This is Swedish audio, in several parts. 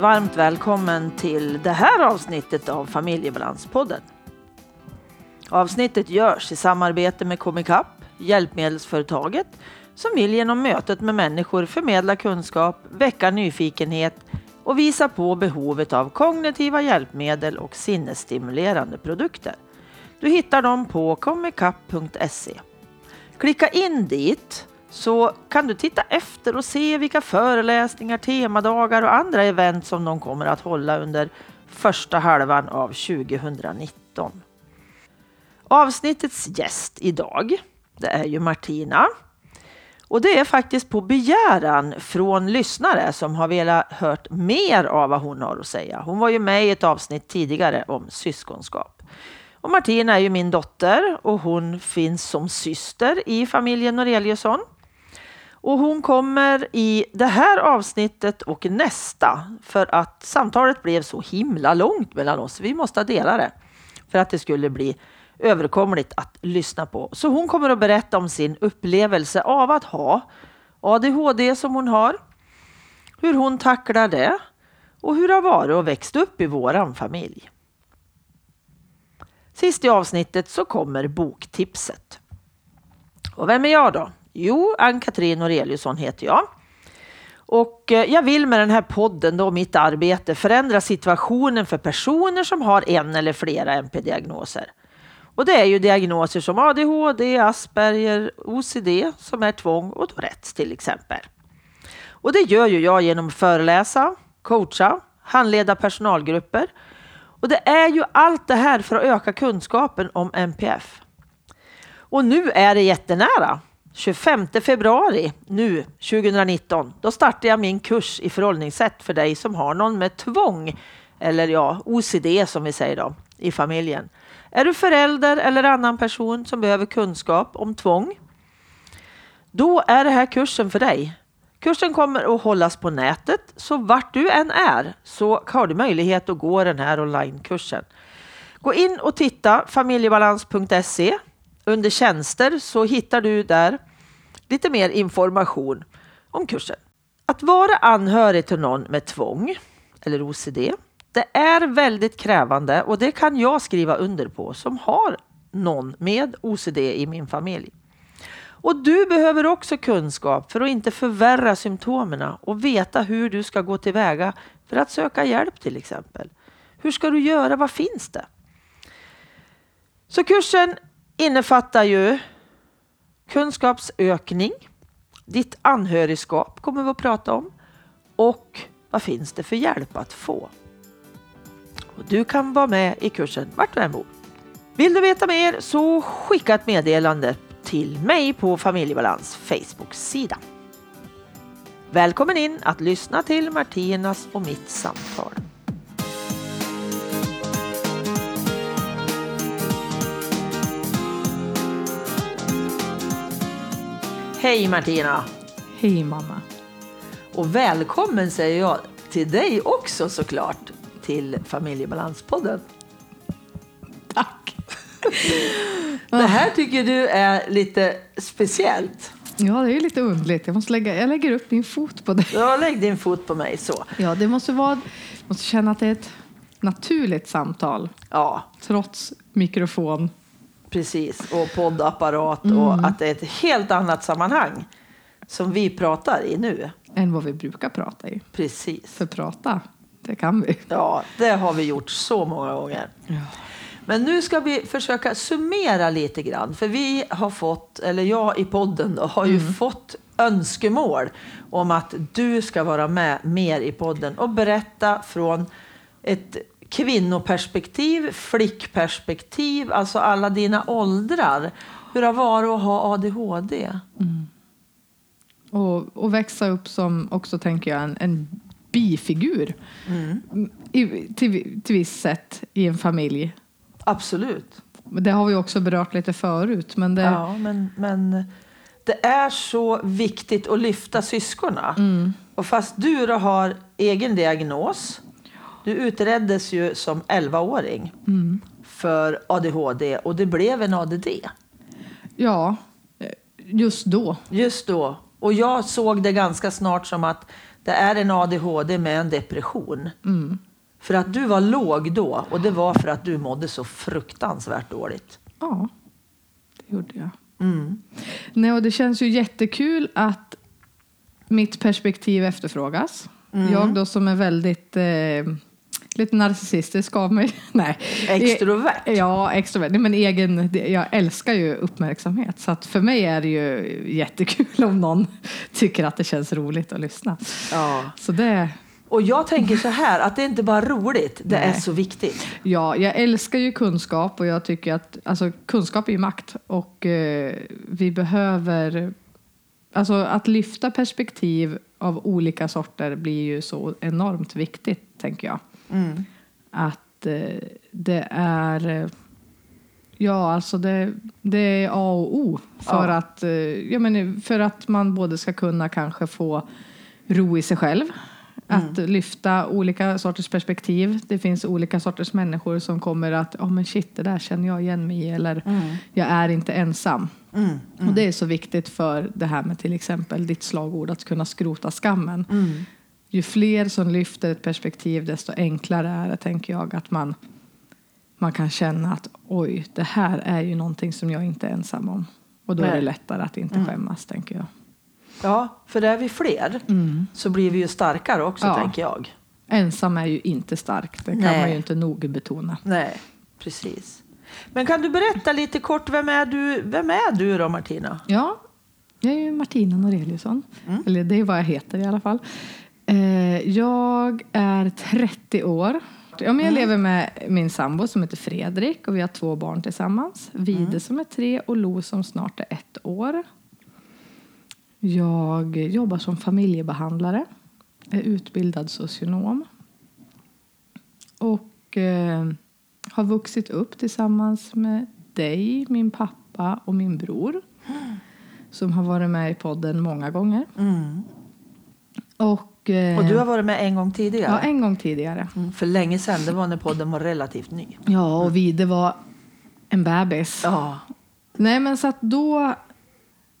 Varmt välkommen till det här avsnittet av Familjebalanspodden. Avsnittet görs i samarbete med Komikapp, hjälpmedelsföretaget som vill genom mötet med människor förmedla kunskap, väcka nyfikenhet och visa på behovet av kognitiva hjälpmedel och sinnesstimulerande produkter. Du hittar dem på comicap.se. Klicka in dit så kan du titta efter och se vilka föreläsningar, temadagar och andra event som de kommer att hålla under första halvan av 2019. Avsnittets gäst idag, det är ju Martina. Och det är faktiskt på begäran från lyssnare som har velat hört mer av vad hon har att säga. Hon var ju med i ett avsnitt tidigare om syskonskap. Och Martina är ju min dotter och hon finns som syster i familjen Noreliusson. Och hon kommer i det här avsnittet och nästa för att samtalet blev så himla långt mellan oss. Vi måste dela det för att det skulle bli överkomligt att lyssna på. Så hon kommer att berätta om sin upplevelse av att ha ADHD som hon har, hur hon tacklar det och hur det har varit att växa upp i våran familj. Sist i avsnittet så kommer boktipset. Och vem är jag då? Jo, Ann-Katrin Noreliusson heter jag. Och eh, jag vill med den här podden och mitt arbete förändra situationen för personer som har en eller flera NP-diagnoser. Och det är ju diagnoser som ADHD, Asperger, OCD som är tvång och Tourettes till exempel. Och det gör ju jag genom att föreläsa, coacha, handleda personalgrupper. Och det är ju allt det här för att öka kunskapen om NPF. Och nu är det jättenära. 25 februari nu 2019, då startar jag min kurs i förhållningssätt för dig som har någon med tvång, eller ja, OCD som vi säger då, i familjen. Är du förälder eller annan person som behöver kunskap om tvång? Då är det här kursen för dig. Kursen kommer att hållas på nätet, så vart du än är så har du möjlighet att gå den här onlinekursen. Gå in och titta familjebalans.se. Under tjänster så hittar du där lite mer information om kursen. Att vara anhörig till någon med tvång eller OCD det är väldigt krävande och det kan jag skriva under på som har någon med OCD i min familj. Och du behöver också kunskap för att inte förvärra symptomen och veta hur du ska gå tillväga för att söka hjälp till exempel. Hur ska du göra? Vad finns det? Så kursen innefattar ju kunskapsökning, ditt anhörigskap kommer vi att prata om och vad finns det för hjälp att få? Och du kan vara med i kursen vart du än bor. Vill du veta mer så skicka ett meddelande till mig på Familjebalans Facebook-sida. Välkommen in att lyssna till Martinas och mitt samtal. Hej Martina! Hej mamma! Och välkommen säger jag till dig också såklart till Familjebalanspodden. Tack! Det här tycker du är lite speciellt. Ja, det är lite underligt. Jag, måste lägga, jag lägger upp min fot på dig. Ja, lägg din fot på mig så. Ja, det måste vara... måste känna att det är ett naturligt samtal. Ja. Trots mikrofon. Precis, och poddapparat mm. och att det är ett helt annat sammanhang som vi pratar i nu. Än vad vi brukar prata i. Precis. För prata, det kan vi. Ja, det har vi gjort så många gånger. Ja. Men nu ska vi försöka summera lite grann. För vi har fått, eller jag i podden då, har ju mm. fått önskemål om att du ska vara med mer i podden och berätta från ett kvinnoperspektiv, flickperspektiv, alltså alla dina åldrar. Hur det har varit att ha ADHD. Mm. Och, och växa upp som också, tänker jag, en, en bifigur mm. I, till, till viss sätt i en familj. Absolut. Det har vi också berört lite förut. Men det... Ja, men, men det är så viktigt att lyfta syskonen. Mm. Och fast du har egen diagnos du utreddes ju som 11-åring mm. för ADHD och det blev en ADD. Ja, just då. Just då. Och jag såg det ganska snart som att det är en ADHD med en depression. Mm. För att du var låg då och det var för att du mådde så fruktansvärt dåligt. Ja, det gjorde jag. Mm. Nej, och det känns ju jättekul att mitt perspektiv efterfrågas. Mm. Jag då som är väldigt eh, lite narcissistisk av mig. Nej. Extrovert. Ja, extrovert. Nej, men egen, jag älskar ju uppmärksamhet. Så att för mig är det ju jättekul om någon tycker att det känns roligt att lyssna. Ja. Så det, Och jag tänker så här, att det inte bara är roligt, det är Nej. så viktigt. ja, jag älskar ju kunskap och jag tycker att alltså, kunskap är ju makt. Och eh, vi behöver... Alltså att lyfta perspektiv av olika sorter blir ju så enormt viktigt, tänker jag. Mm. att eh, det är eh, Ja, alltså det, det är A och O för, Ja. att, eh, ja, men för att man både ska kunna kanske få ro i sig själv. Att lyfta olika sorters perspektiv. Det finns olika sorters människor som kommer att, ja men shit, det där känner jag igen mig i. Eller jag är inte ensam. Mm. Och det är så viktigt för det här med till exempel ditt slagord att kunna skrota skammen. Mm. Ju fler som lyfter ett perspektiv desto enklare är det, tänker jag, att man, man kan känna att oj, det här är ju någonting som jag inte är ensam om. Och då är Nej. det lättare att inte skämmas, tänker jag. Ja, för är vi fler så blir vi ju starkare också, Ja. tänker jag. Ensam är ju inte stark, det kan Nej. man ju inte nog betona. Nej, precis. Men kan du berätta lite kort, vem är du, vem är du då Martina? Ja, jag är ju Martina Noreliusson. Mm. Eller det är vad jag heter i alla fall. Eh, jag är 30 år. Ja, Mm. men jag lever med min sambo som heter Fredrik och vi har två barn tillsammans. Vide Mm. som är tre och Lo som snart är ett år. Jag jobbar som familjebehandlare. Är utbildad socionom. Och eh, har vuxit upp tillsammans med dig, min pappa och min bror. Som har varit med i podden många gånger. Och, eh, Mm. Och du har varit med en gång tidigare? Ja, en gång tidigare. Mm, För länge sedan, det var när podden var relativt ny. Ja, och Vide var en bebis. Ja. Nej, men så att då...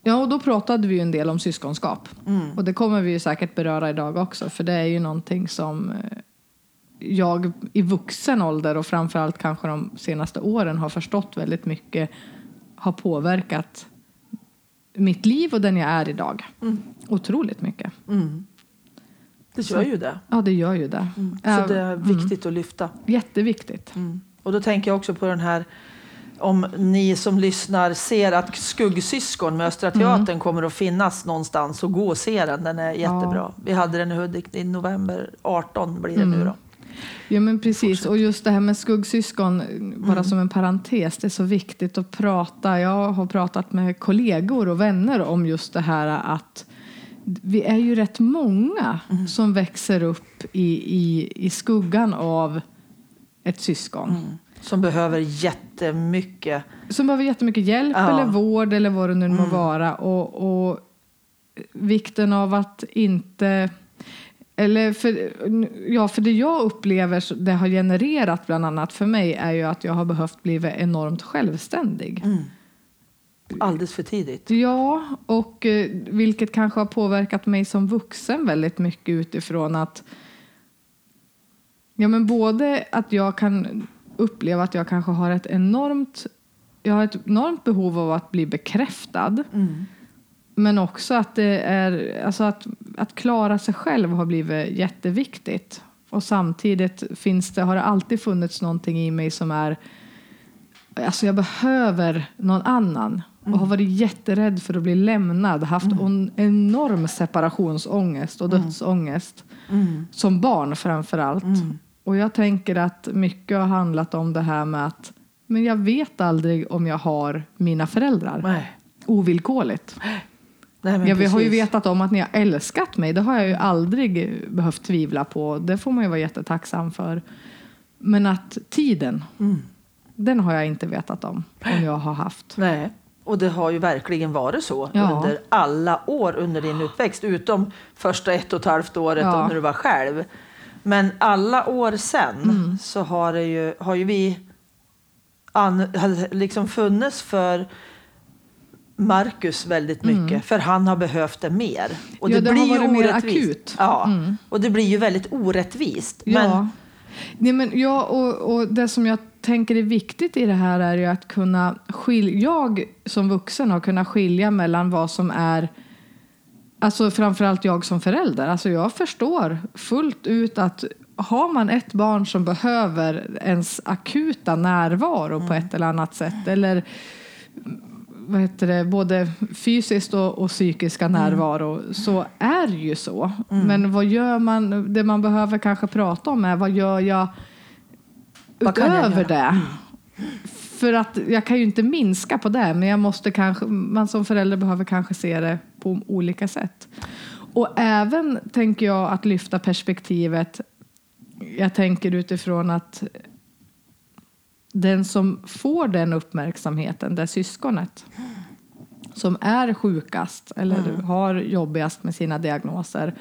Ja, och då pratade vi ju en del om syskonskap. Och det kommer vi ju säkert beröra idag också, för det är ju någonting som eh, jag i vuxen ålder och framförallt kanske de senaste åren har förstått väldigt mycket har påverkat mitt liv och den jag är idag. Otroligt mycket. Det gör ju det. Ja, det gör ju det. Så Äh, det är viktigt att lyfta. Jätteviktigt. Och då tänker jag också på den här om ni som lyssnar ser att Skuggsyskon med Östra Teatern kommer att finnas någonstans och gå och se den. Den är jättebra. Vi hade den i Hudik i november 18 blir det nu då. Ja men precis, och just det här med skuggsyskon, bara Mm. som en parentes, det är så viktigt att prata. Jag har pratat med kollegor och vänner om just det här att vi är ju rätt många Mm. som växer upp i, i, i skuggan av ett syskon. Mm. Som behöver jättemycket. Som behöver jättemycket hjälp Ja. Mm. eller vård eller vad det nu må vara. Och, och vikten av att inte... Eller för, ja, för det jag upplever det har genererat bland annat för mig är ju att jag har behövt bli enormt självständig. Mm. Alldeles för tidigt. Ja, och eh, vilket kanske har påverkat mig som vuxen väldigt mycket utifrån att Ja, men både att jag kan uppleva att jag kanske har ett enormt jag har ett enormt behov av att bli bekräftad. Men också att det är alltså att, att klara sig själv har blivit jätteviktigt. Och samtidigt finns det, har det alltid funnits någonting i mig som är Alltså jag behöver någon annan. Och har varit jätterädd för att bli lämnad. Haft en enorm separationsångest och dödsångest. Som barn framför allt. Och jag tänker att mycket har handlat om det här med att men jag vet aldrig om jag har mina föräldrar. Nej. Ovillkorligt. Nej, men Ja, vi har ju precis. vetat om att ni har älskat mig. Det har jag ju aldrig behövt tvivla på. Det får man ju vara jättetacksam för. Men att tiden, Mm. den har jag inte vetat om. Om jag har haft. Nej. Och det har ju verkligen varit så Ja. under alla år under din uppväxt. Utom första ett och ett halvt året Ja. när du var själv. Men alla år sen Mm. så har, det ju, har ju vi an, liksom funnits för Marcus väldigt mycket, för han har behövt det mer. Och Mm. Ja, det har ju varit mer orättvist. akut. Mm. Ja, och det blir ju väldigt orättvist. Ja. Men, Nej, men ja, och, och det som jag tänker är viktigt i det här är ju att kunna skilja, jag som vuxen har kunnat skilja mellan vad som är Alltså framförallt jag som förälder. Alltså jag förstår fullt ut att har man ett barn som behöver ens akuta närvaro på ett eller annat sätt eller vad heter det, både fysiskt och, och psykiska närvaro så är det ju så. Men vad gör man? Det man behöver kanske prata om är vad gör jag utöver det? För att jag kan ju inte minska på det, men jag måste kanske, man som förälder behöver kanske se det på olika sätt. Och även tänker jag att lyfta perspektivet, jag tänker utifrån att den som får den uppmärksamheten, det syskonet som är sjukast eller har jobbigast med sina diagnoser,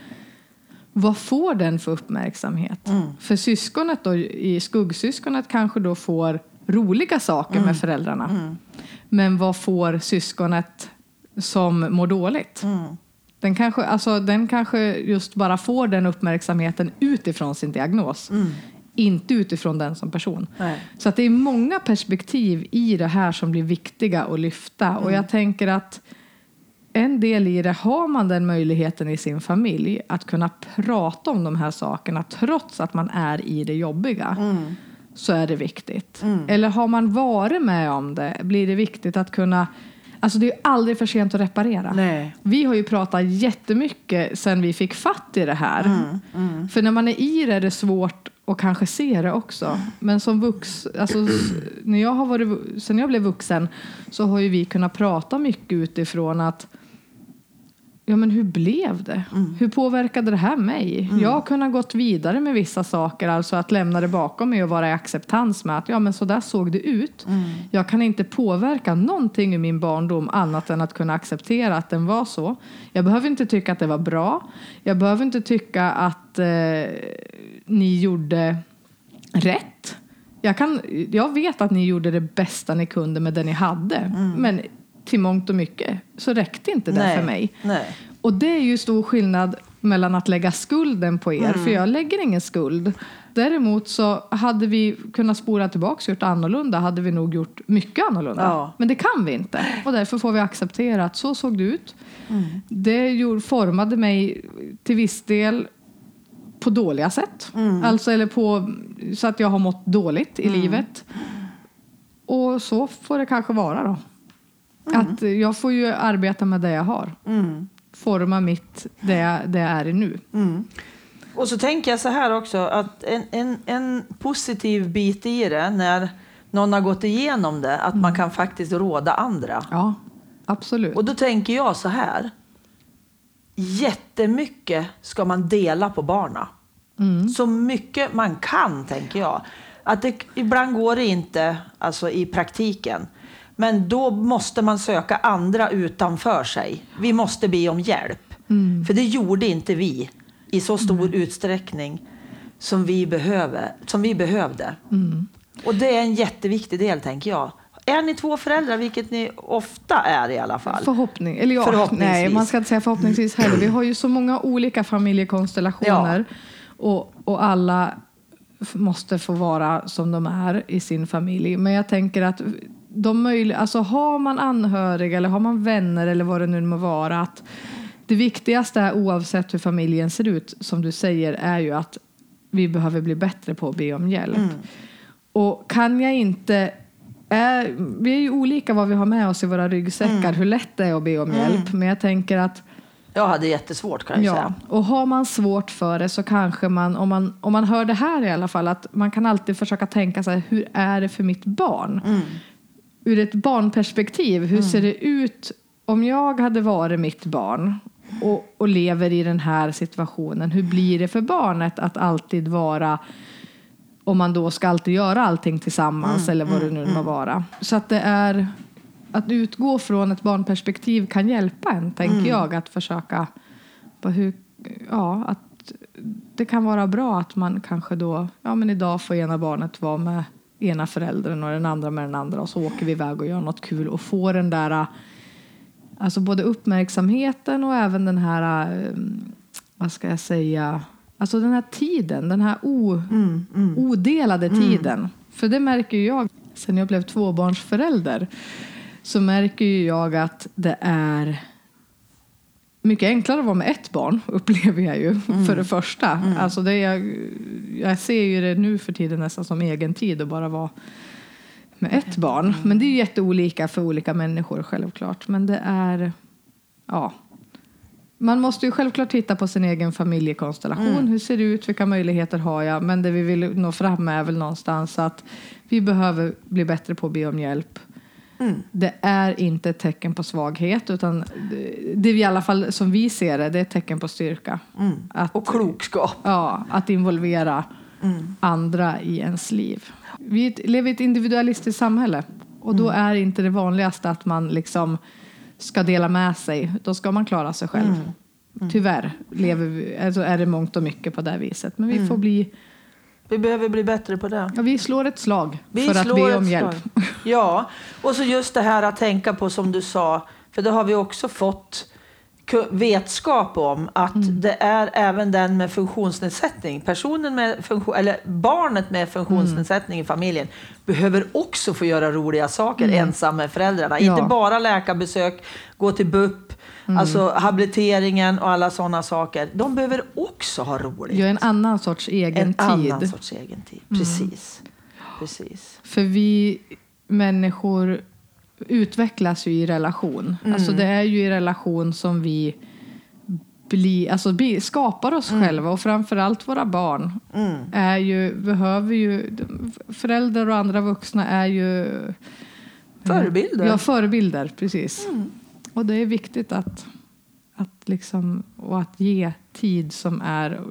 vad får den för uppmärksamhet? För syskonet då, i skuggsyskonet kanske då får roliga saker med föräldrarna. Men vad får syskonet som mår dåligt? Den kanske, alltså, den kanske just bara får den uppmärksamheten utifrån sin diagnos. Inte utifrån den som person. Nej. Så att det är många perspektiv i det här som blir viktiga att lyfta. Och jag tänker att en del i det, har man den möjligheten i sin familj att kunna prata om de här sakerna trots att man är i det jobbiga. Så är det viktigt. Eller har man varit med om det blir det viktigt att kunna Alltså det är aldrig för sent att reparera. Nej. Vi har ju pratat jättemycket sen vi fick fatt i det här. För när man är i det är det svårt att kanske se det också. Men som vux, alltså, när jag har varit, sen jag blev vuxen så har ju vi kunnat prata mycket utifrån att Ja men hur blev det? Hur påverkade det här mig? Jag har kunnat gått vidare med vissa saker, alltså att lämna det bakom mig och vara i acceptans med att ja men så där såg det ut. Jag kan inte påverka någonting i min barndom annat än att kunna acceptera att den var så. Jag behöver inte tycka att det var bra. Jag behöver inte tycka att eh, ni gjorde rätt. Jag, kan, jag vet att ni gjorde det bästa ni kunde med det ni hade. Men till mångt och mycket så räckte inte det Nej. för mig. Nej. Och det är ju stor skillnad mellan att lägga skulden på er, för jag lägger ingen skuld. Däremot så hade vi kunnat spola tillbaka och gjort annorlunda hade vi nog gjort mycket annorlunda. Ja. Men det kan vi inte. Och därför får vi acceptera att så såg det ut. Det gjorde, formade mig till viss del på dåliga sätt. Alltså, eller på, så att jag har mått dåligt i livet. Och så får det kanske vara då. Att jag får ju arbeta med det jag har. Forma mitt, det det är i nu. Och så tänker jag så här också, att en, en, en positiv bit i det, när någon har gått igenom det, att man kan faktiskt råda andra. Ja, absolut. Och då tänker jag så här. Jättemycket ska man dela på barna. Så mycket man kan, tänker jag. Att det, ibland går det inte alltså, i praktiken. Men då måste man söka andra utanför sig. Vi måste be om hjälp. För det gjorde inte vi i så stor utsträckning som vi, behöver, som vi behövde. Och det är en jätteviktig del, tänker jag. Är ni två föräldrar, vilket ni ofta är i alla fall. Förhoppning, eller ja, Förhoppningsvis. nej, man ska inte säga förhoppningsvis heller. Vi har ju så många olika familjekonstellationer och, och alla måste få vara som de är i sin familj. Men jag tänker att de möjlig, alltså har man anhöriga eller har man vänner eller vad det nu må vara att det viktigaste är oavsett hur familjen ser ut som du säger är ju att vi behöver bli bättre på att be om hjälp. Och kan jag inte är, vi är ju olika vad vi har med oss i våra ryggsäckar, hur lätt det är att be om hjälp. Men jag tänker att Jag hade jättesvårt kan jag Ja, säga. och har man svårt för det så kanske man om, man, om man hör det här i alla fall, att man kan alltid försöka tänka sig hur är det för mitt barn? Ur ett barnperspektiv, hur ser det ut om jag hade varit mitt barn och, och lever i den här situationen? Hur blir det för barnet att alltid vara om man då ska alltid göra allting tillsammans eller vad det nu må vara. Så att det är att utgå från ett barnperspektiv kan hjälpa en, tänker jag, att försöka hur, ja, att det kan vara bra att man kanske då, ja men idag får ena barnet vara med ena föräldern och den andra med den andra och så åker vi iväg och gör något kul och får den där Alltså både uppmärksamheten och även den här, eh, vad ska jag säga, alltså den här tiden, den här o, odelade tiden. För det märker ju jag sen jag blev tvåbarnsförälder. Så märker ju jag att det är mycket enklare att vara med ett barn, upplever jag ju, för det första. Alltså det jag, jag ser ju det nu för tiden nästan som egen tid att bara vara med ett barn. Men det är ju jätteolika för olika människor självklart. Men det är, ja. Man måste ju självklart titta på sin egen familjekonstellation. Hur ser det ut? Vilka möjligheter har jag? Men det vi vill nå fram med är väl någonstans att vi behöver bli bättre på att be om hjälp. Det är inte ett tecken på svaghet utan det, är i alla fall som vi ser det, det är ett tecken på styrka. Att, Och klokskap. Ja, att involvera andra i ens liv. Vi lever i ett individualistiskt samhälle och då är inte det vanligaste att man liksom ska dela med sig. Då ska man klara sig själv. Tyvärr lever vi, alltså är det mångt och mycket på det viset. Men vi får bli, Vi behöver bli bättre på det. ja, vi slår ett slag Vi för att be om hjälp. Ja, och så just det här att tänka på som du sa, för det har vi också fått vetskap om att Mm. det är även den med funktionsnedsättning, personen med funktion, eller barnet med funktionsnedsättning i familjen behöver också få göra roliga saker ensam med föräldrarna. Mm. Ja. Inte bara läkarbesök, gå till BUP, Mm. alltså habiliteringen och alla sådana saker. De behöver också ha roligt. Gör en annan sorts egen en tid. Mm. annan sorts egen tid. Precis. Precis. För vi människor utvecklas ju i relation. Alltså det är ju i relation som vi bli, alltså bli, skapar oss själva och framförallt våra barn. Är ju, behöver ju, föräldrar och andra vuxna är ju Förebilder. Ja, förebilder, precis. Och det är viktigt att, att, liksom, och att ge tid som är,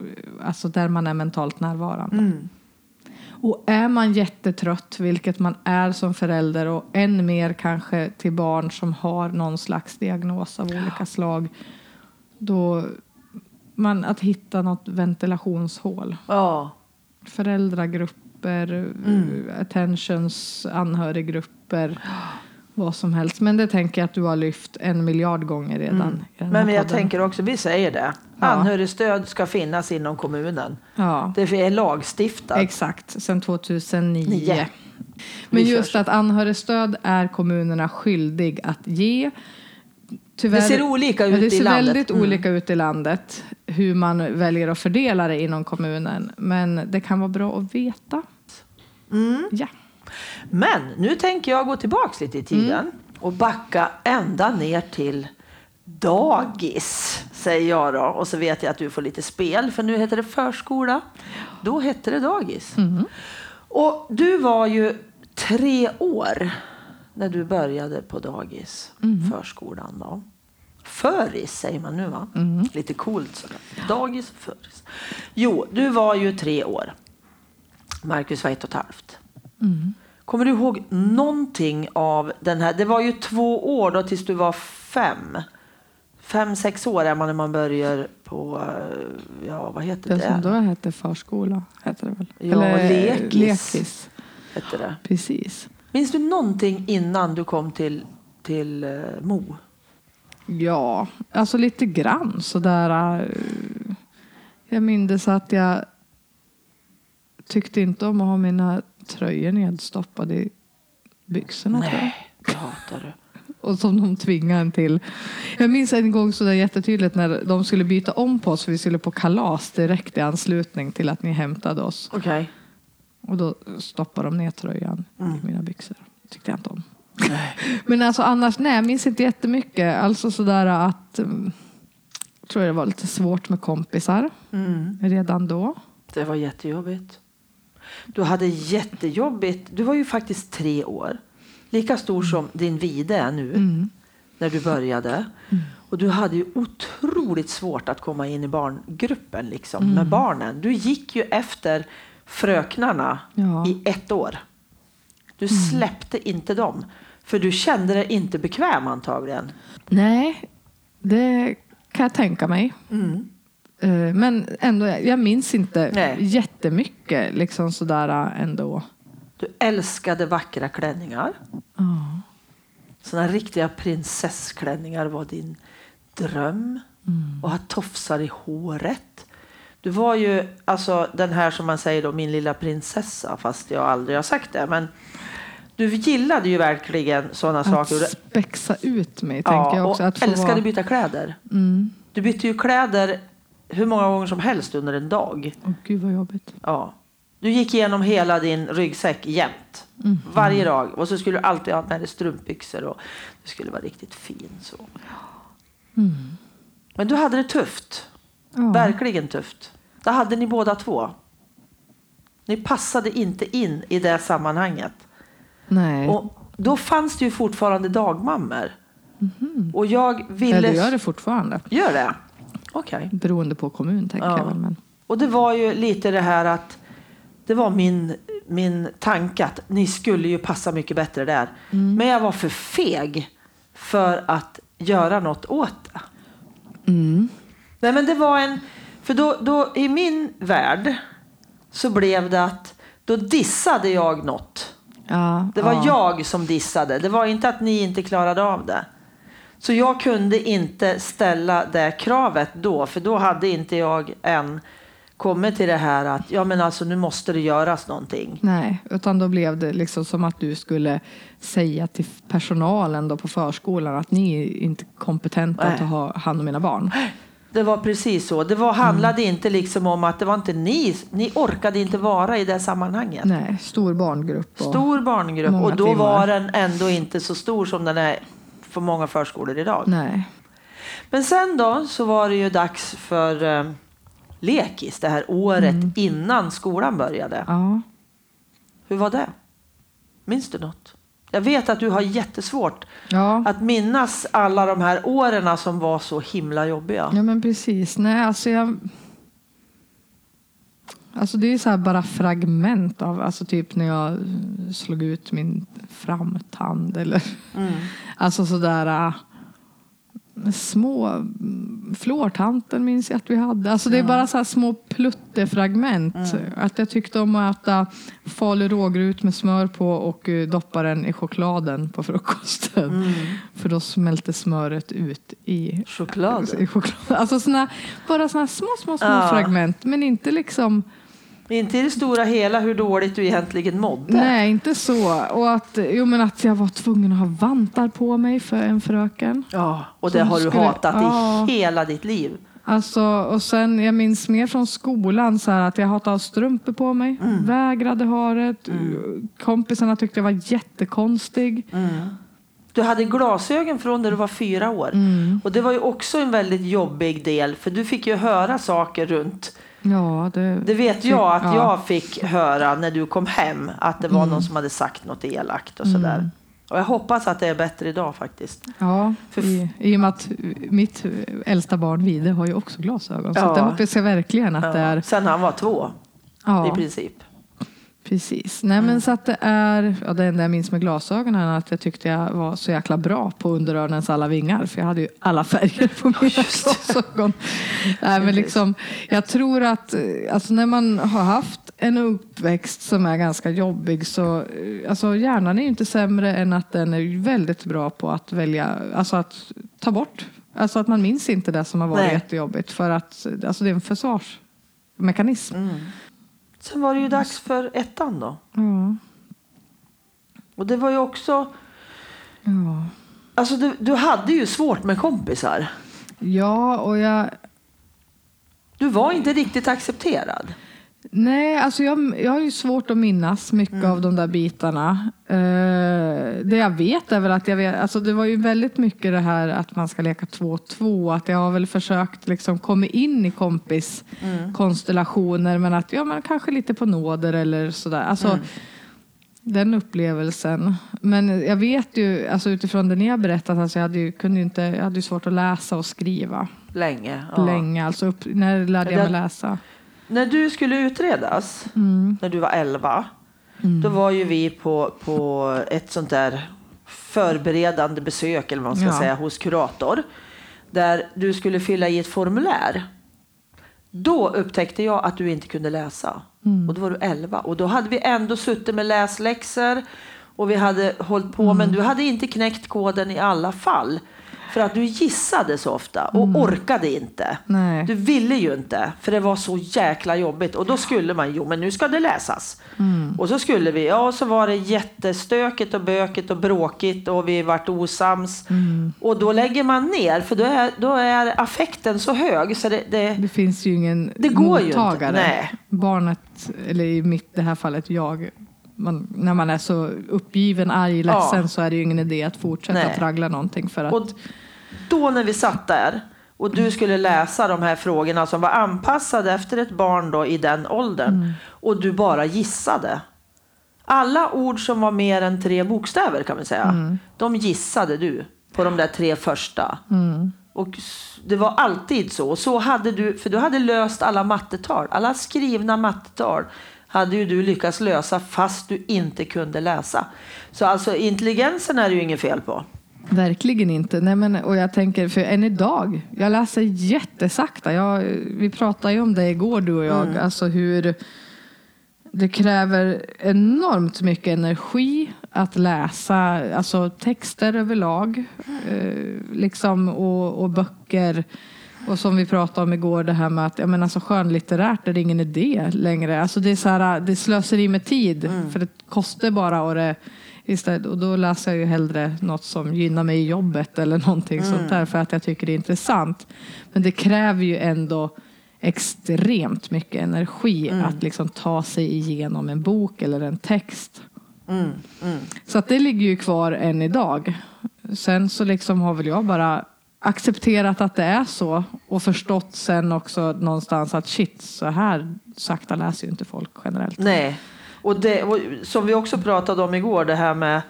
alltså där man är mentalt närvarande. Och är man jättetrött, vilket man är som förälder och än mer kanske till barn som har någon slags diagnos av olika slag, då man, att hitta något ventilationshål. Ja. Föräldragrupper, attentions, anhöriggrupper, vad som helst. Men det tänker jag att du har lyft en miljard gånger redan. här Men jag podden. tänker också, vi säger det. Ja. Anhörigstöd ska finnas inom kommunen. Ja, Det är lagstiftat. exakt. Sedan 2009. Nio. Men Vi just att anhörigstöd är kommunerna skyldig att ge. Tyvärr, Det ser olika Ja, ut det i ser landet. väldigt Mm. olika ut i landet hur man väljer att fördela det inom kommunen. Men det kan vara bra att veta. Mm. Ja. Men nu tänker jag gå tillbaks lite i tiden Mm. och backa ända ner till dagis, säger jag då. Och så vet jag att du får lite spel, för nu heter det förskola. Då hette det dagis. Mm. Och du var ju tre år när du började på dagis, Mm. förskolan då. Föris säger man nu va? Mm. Lite coolt sådär. Dagis och föris. Jo, du var ju tre år. Marcus var ett och ett halvt. Mm. Kommer du ihåg någonting av den här? Det var ju två år då tills du var fem. Fem, sex år är man när man börjar på, eh, ja vad heter Det det? som då hette förskola, heter det väl? Ja, lekis. lekis. Heter det. Precis. Minns du någonting innan du kom till, till uh, Mo? Ja, alltså lite grann sådär. eh, Jag minns att jag tyckte inte om att ha mina tröjor nedstoppade i byxorna. tror jag. Nej, hatar du. Och som de tvingade en till. Jag minns en gång så där jättetydligt när de skulle byta om på oss. Vi skulle på kalas direkt i anslutning till att ni hämtade oss. Okej. Och då stoppade de ner tröjan i mina byxor. tyckte jag inte om. Nej. Men alltså annars, nej, jag minns inte jättemycket. Alltså sådär att... Um, tror jag det var lite svårt med kompisar Mm. redan då. Det var jättejobbigt. Du hade jättejobbigt. Du var ju faktiskt tre år. Lika stor som din Vide är nu. När du började. Och du hade ju otroligt svårt att komma in i barngruppen liksom, med barnen. Du gick ju efter fröknarna Ja. i ett år. Du släppte inte dem. För du kände dig inte bekväm antagligen. Nej, det kan jag tänka mig. Eh, Men ändå, jag minns inte Nej. jättemycket liksom sådär ändå. Du älskade vackra klänningar. Ja. Såna riktiga prinsessklänningar var din dröm. Och ha tofsar i håret. Du var ju alltså den här som man säger då, min lilla prinsessa, fast jag aldrig har sagt det. Men du gillade ju verkligen sådana Att saker. spexa ut mig, tänker jag också. och Att älskade vara... byta kläder. Mm. Du bytte ju kläder hur många gånger som helst under en dag. Åh, gud vad jobbigt. Ja. Du gick igenom hela din ryggsäck jämt. Mm. Varje dag. Och så skulle du alltid ha med dig strumpbyxor. Och du skulle vara riktigt fin. Så. Men du hade det tufft. Mm. Ja. Verkligen tufft. Det hade ni båda två. Ni passade inte in i det sammanhanget. Nej, Och då fanns det ju fortfarande dagmammor. Och jag ville... eller gör det fortfarande. Gör det? Okej. Beroende på kommun, tänker Ja. jag väl. Men... Och det var ju lite det här att det var min, min tanke att ni skulle ju passa mycket bättre där. Mm. Men jag var för feg för att göra något åt det. Mm. Nej men det var en, för då, då i min värld så blev det att då dissade jag något. Ja, Det var ja. jag som dissade. Det var inte att ni inte klarade av det. Så jag kunde inte ställa det kravet då, för då hade inte jag än kommit till det här att ja men alltså nu måste det göras någonting. Nej, utan då blev det liksom som att du skulle säga till personalen då på förskolan att ni är inte kompetenta Nej. att ha hand om mina barn. Det var precis så. Det var, handlade inte liksom om att det var inte ni, ni orkade inte vara i det sammanhanget. Nej, stor barngrupp. Stor barngrupp och då timmar. var den ändå inte så stor som den är för många förskolor idag. Nej. Men sen då så var det ju dags för eh, lekis det här året innan skolan började. Ja. Hur var det? Minns du något? Jag vet att du har jättesvårt Ja. att minnas alla de här åren som var så himla jobbiga. ja, men precis. Nej, alltså jag... Alltså det är så här bara fragment av, alltså typ när jag slog ut min framtand eller Mm. alltså sådär äh, små mm, flårtanten minns jag att vi hade. Alltså det är bara så här små pluttefragment. Att jag tyckte om att äta falu rågrut med smör på och eh, doppa den i chokladen på frukosten. För då smälte smöret ut i Choklad. i choklad. Alltså såna, bara såna små, små, små Ja. fragment. Men inte liksom, Inte i det stora hela hur dåligt du egentligen mådde. nej inte så. Och att, jo, men att jag var tvungen att ha vantar på mig för en fröken. Ja, och det Som har du skulle- hatat Ja. i hela ditt liv. Alltså, och sen, jag minns mer från skolan så här, att jag hatade strumpor på mig. Mm. Vägrade ha det. Kompisarna tyckte jag var jättekonstig. Du hade glasögon från när du var fyra år. Mm. Och det var ju också en väldigt jobbig del för du fick ju höra saker runt. Ja, det, Det vet jag att Ja. jag fick höra när du kom hem. Att det var någon som hade sagt något elakt och sådär. Och jag hoppas att det är bättre idag faktiskt. Ja, För- i, i och med att mitt äldsta barn Vide har ju också glasögon. Så Ja. det hoppas jag verkligen att Ja. det är. Sen han var två Ja. i princip. Precis. Nej, Mm. men så att det är, ja, det enda jag minns med glasögonen är att jag tyckte jag var så jäkla bra på underörnens alla vingar. För jag hade ju alla färger på mina glasögon. Nej, men liksom, jag tror att alltså, när man har haft en uppväxt som är ganska jobbig så alltså, hjärnan är ju inte sämre än att den är väldigt bra på att välja, alltså att ta bort. Alltså att man minns inte det som har varit Nej. jättejobbigt. För att alltså, det är en försvarsmekanism. Mm. Sen var det ju dags för ettan då. Ja. Och det var ju också... Ja. Alltså du, du hade ju svårt med kompisar. Ja, och jag... Du var inte riktigt accepterad. Nej, alltså jag, jag har ju svårt att minnas mycket av de där bitarna. Eh, det jag vet är väl att jag vet, alltså det var ju väldigt mycket det här att man ska leka två och två. Att jag har väl försökt liksom komma in i kompiskonstellationer men att ja, men kanske lite på nåder eller sådär. Alltså, Den upplevelsen. Men jag vet ju, alltså utifrån det ni har berättat, alltså jag, hade ju, kunde inte, jag hade ju svårt att läsa och skriva Länge. ja. länge. Alltså upp, när lärde jag mig läsa? När du skulle utredas, Mm. när du var 11, då var ju vi på, på ett sånt där förberedande besök, eller vad man ska Ja. säga, hos kurator. Där du skulle fylla i ett formulär. Då upptäckte jag att du inte kunde läsa. Mm. Och då var du 11. Och då hade vi ändå suttit med läsläxor. Och vi hade hållit på, Mm. men du hade inte knäckt koden i alla fall. För att du gissade så ofta och Mm. orkade inte. Nej. Du ville ju inte, för det var så jäkla jobbigt. Och då skulle man, jo men nu ska det läsas. Mm. Och så skulle vi, ja så var det jättestökigt och bökigt och bråkigt och vi vart osams. Mm. Och då lägger man ner, för då är, då är affekten så hög så det, det Det finns ju ingen Det går ju inte, mottagare. nej. Barnet, eller i mitt det här fallet jag, man, när man är så uppgiven, arg, ledsen Ja. så är det ju ingen idé att fortsätta Nej. traggla någonting för att Och då när vi satt där och du skulle läsa de här frågorna som var anpassade efter ett barn då i den åldern och du bara gissade. Alla ord som var mer än tre bokstäver kan vi säga, de gissade du på de där tre första. Och s- det var alltid så. Och så hade du, för du hade löst alla mattetal, alla skrivna mattetal hade ju du lyckats lösa fast du inte kunde läsa. Så alltså intelligensen är det ju inget fel på. Verkligen inte. Nej, men, och jag tänker, för än idag, jag läser jättesakta. Jag, vi pratade ju om det igår du och jag, alltså hur det kräver enormt mycket energi att läsa alltså texter överlag eh, liksom, och, och böcker. Och som vi pratade om igår, det här med att ja, men alltså, skönlitterärt är det ingen idé längre. Alltså, det, är så här, det slösar i med tid, för det kostar bara. Och, det, istället, och då läser jag ju hellre något som gynnar mig i jobbet eller någonting sånt där för att jag tycker det är intressant. Men det kräver ju ändå extremt mycket energi att liksom ta sig igenom en bok eller en text. Så att det ligger ju kvar än idag. Sen så liksom har väl jag bara accepterat att det är så och förstått sen också någonstans att shit, så här sakta läser ju inte folk generellt. Nej, och, det, och som vi också pratade om igår, det här med...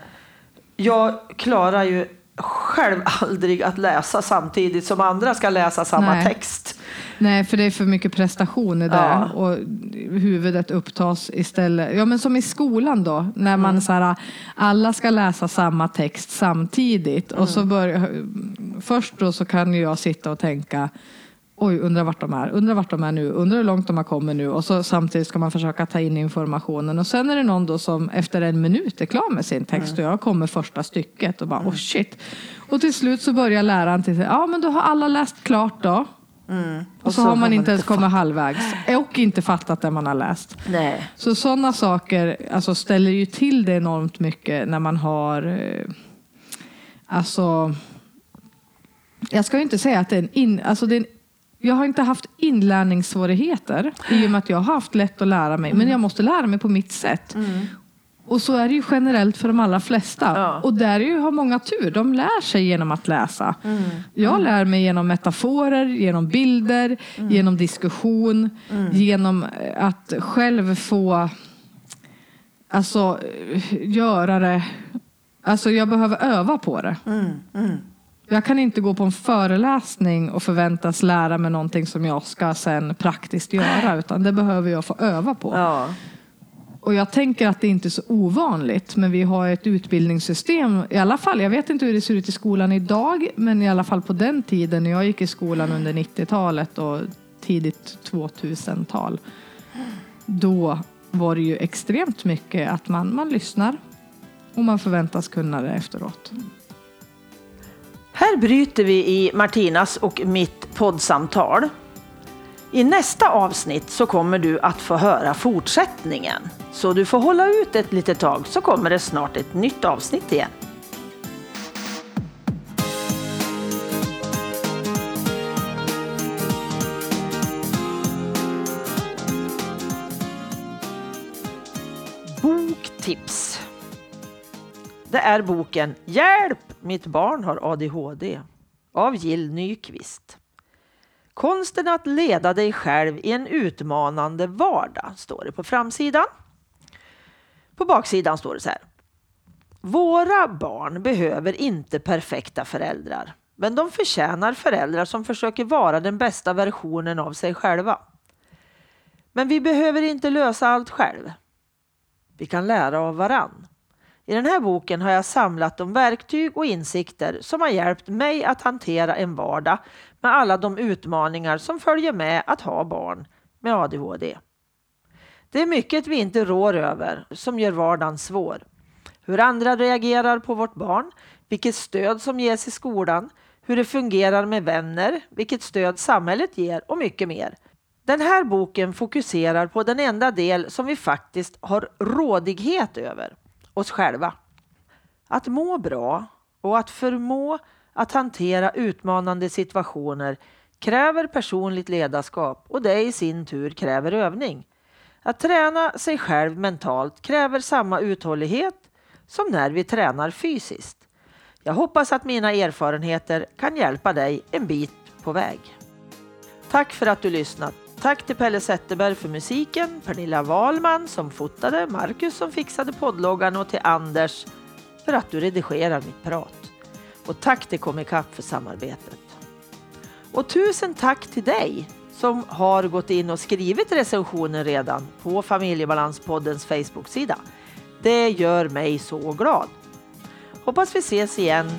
Jag klarar ju själv aldrig att läsa samtidigt som andra ska läsa samma Nej. text. Nej, för det är för mycket prestation i det Ja. och huvudet upptas istället. Ja, men som i skolan då, när man så här, alla ska läsa samma text samtidigt och så börjar, först då så kan jag sitta och tänka Oj, undrar vart de är, undrar vart de är nu, undrar hur långt de har kommit nu och så samtidigt ska man försöka ta in informationen och sen är det någon då som efter en minut är klar med sin text och jag kommer första stycket och bara oh shit. Och till slut så börjar läraren till ja men då har alla läst klart då. Och så, har man inte ens kommit halvvägs och inte fattat det man har läst. Nej. Så sådana saker alltså, ställer ju till det enormt mycket när man har eh, alltså jag ska ju inte säga att det är en, in, alltså det är en jag har inte haft inlärningssvårigheter i och med att jag har haft lätt att lära mig. Men jag måste lära mig på mitt sätt. Och så är det ju generellt för de allra flesta. Ja. Och där är ju, har många tur. De lär sig genom att läsa. Jag lär mig genom metaforer, genom bilder, genom diskussion. Genom eh, att själv få alltså, eh, göra det. Alltså jag behöver öva på det. Jag kan inte gå på en föreläsning och förväntas lära mig någonting som jag ska sen praktiskt göra. Utan det behöver jag få öva på. Ja. Och jag tänker att det inte är så ovanligt, men vi har ett utbildningssystem, i alla fall, jag vet inte hur det ser ut i skolan idag, men i alla fall på den tiden när jag gick i skolan under 90-talet och tidigt 2000-tal, då var det ju extremt mycket att man, man lyssnar och man förväntas kunna det efteråt. Här bryter vi i Martinas och mitt poddsamtal. I nästa avsnitt så kommer du att få höra fortsättningen. Så du får hålla ut ett litet tag så kommer det snart ett nytt avsnitt igen. Boktips. Det är boken Hjälp! Mitt barn har ADHD av Jill Nyqvist. Konsten att leda dig själv i en utmanande vardag står det på framsidan. På baksidan står det så här. Våra barn behöver inte perfekta föräldrar, men de förtjänar föräldrar som försöker vara den bästa versionen av sig själva. Men vi behöver inte lösa allt själv. Vi kan lära av varann. I den här boken har jag samlat de verktyg och insikter som har hjälpt mig att hantera en vardag med alla de utmaningar som följer med att ha barn med ADHD. Det är mycket vi inte rår över som gör vardagen svår. hur andra reagerar på vårt barn, vilket stöd som ges i skolan, hur det fungerar med vänner, vilket stöd samhället ger och mycket mer. Den här boken fokuserar på den enda del som vi faktiskt har rådighet över, oss själva. Att må bra och att förmå att hantera utmanande situationer kräver personligt ledarskap och det i sin tur kräver övning. Att träna sig själv mentalt kräver samma uthållighet som när vi tränar fysiskt. Jag hoppas att mina erfarenheter kan hjälpa dig en bit på väg. Tack för att du lyssnat. Tack till Pelle Zetterberg för musiken, Pernilla Wahlman som fotade, Marcus som fixade poddloggan och till Anders för att du redigerar mitt prat. Och tack till Comicap för samarbetet. Och tusen tack till dig som har gått in och skrivit recensioner redan på Familjebalanspoddens Facebook-sida. Det gör mig så glad. Hoppas vi ses igen